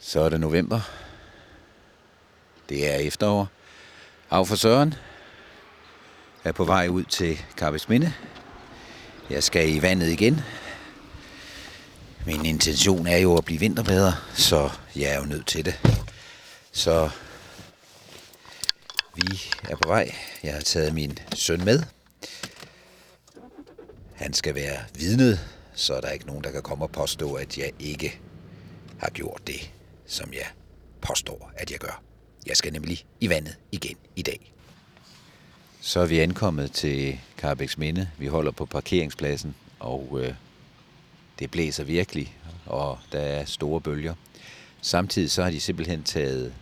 Så er det november. Det er efterår. Af for Søren er på vej ud til Karpes Minde. Jeg skal i vandet igen. Min intention er jo at blive vinterbader, så jeg er jo nødt til det. Så vi er på vej. Jeg har taget min søn med. Han skal være vidnet, så der er ikke nogen, der kan komme og påstå, at jeg ikke har gjort det, som jeg påstår, at jeg gør. Jeg skal nemlig i vandet igen i dag. Så er vi ankommet til Karabæks Minde. Vi holder på parkeringspladsen, og øh, det blæser virkelig, og der er store bølger. Samtidig så har de simpelthen taget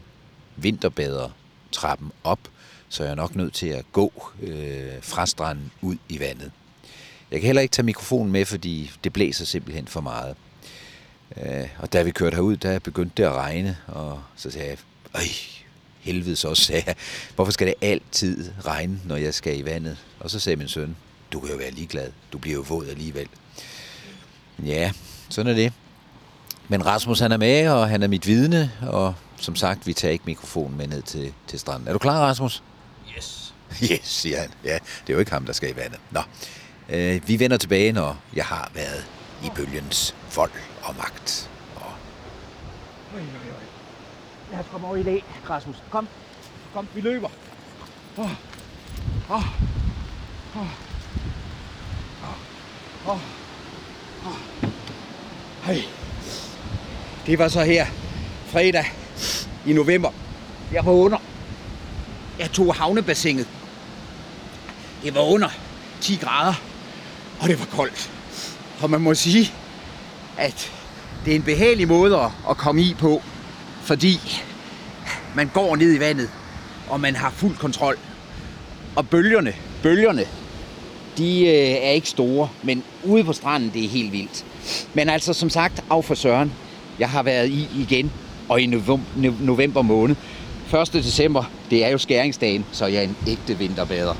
vinterbader trappen op, så jeg er nok nødt til at gå øh, fra stranden ud i vandet. Jeg kan heller ikke tage mikrofonen med, fordi det blæser simpelthen for meget. Øh, og da vi kørte herud, der begyndte det at regne, og så sagde jeg, øj, helvede så sagde jeg, hvorfor skal det altid regne, når jeg skal i vandet? Og så sagde min søn, du kan jo være ligeglad, du bliver jo våd alligevel. Ja, sådan er det. Men Rasmus han er med, og han er mit vidne, og som sagt, vi tager ikke mikrofonen med ned til, til stranden. Er du klar, Rasmus? Yes. Yes, siger han. Ja, det er jo ikke ham, der skal i vandet. Nå, øh, vi vender tilbage, når jeg har været i bølgens vold og magt. Og Øj, øj, øj. Lad os komme over i dag, Rasmus. Kom. Kom, vi løber. Åh. Åh. Åh. Åh. Åh. Åh. Hej. Det var så her fredag i november. Jeg var under. Jeg tog havnebassinet. Det var under 10 grader, og det var koldt. Og man må sige, at det er en behagelig måde at- komme i på, fordi man går ned i vandet, og man har fuld kontrol. Og bølgerne, bølgerne, de øh, er ikke store, men ude på stranden, det er helt vildt. Men altså, som sagt, af for Søren, jeg har været i igen, og i november måned. 1. december, det er jo skæringsdagen, så jeg er en ægte vinterbader.